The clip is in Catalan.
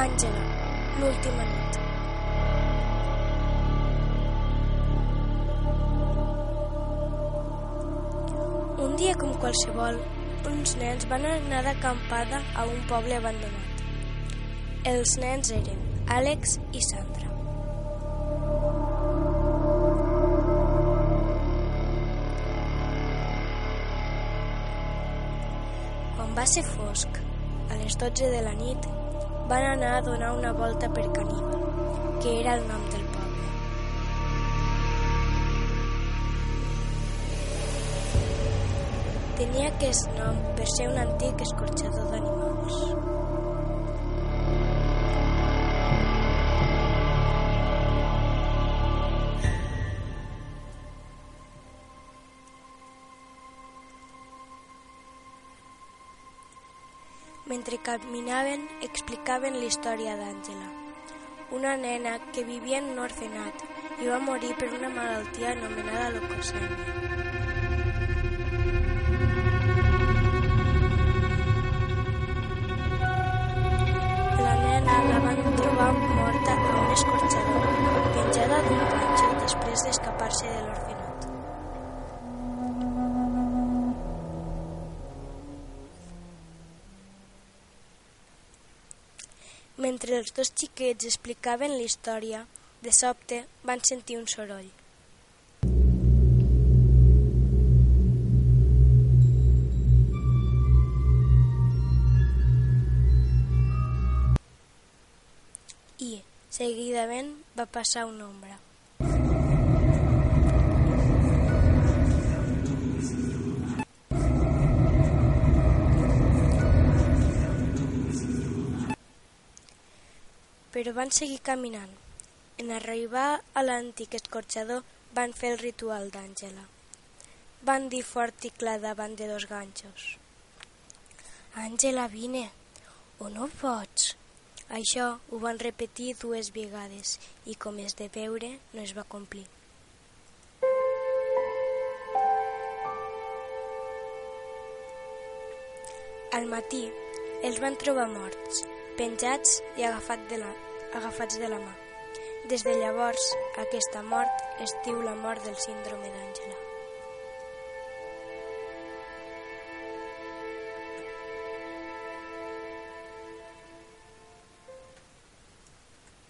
l'última nit. Un dia com qualsevol, uns nens van anar d'acampada a un poble abandonat. Els nens eren Àlex i Sandra. Quan va ser fosc, a les 12 de la nit, van anar a donar una volta per Caníbal, que era el nom del poble. Tenia aquest nom per ser un antic escorxador d'animals. Mentre caminaven, explicaven la història d'Àngela, una nena que vivia en un orfenat i va morir per una malaltia anomenada leucocèmia. La nena la van trobar Mentre els dos xiquets explicaven la història, de sobte van sentir un soroll. I, seguidament, va passar una ombra. Però van seguir caminant. En arribar a l'antic escorxador van fer el ritual d'Àngela. Van dir fort i clar davant de dos ganxos. Àngela, vine, o no pots? Això ho van repetir dues vegades i, com és de veure, no es va complir. Al matí els van trobar morts, penjats i agafat de la, agafats de la mà. Des de llavors, aquesta mort es diu la mort del síndrome d'Àngela.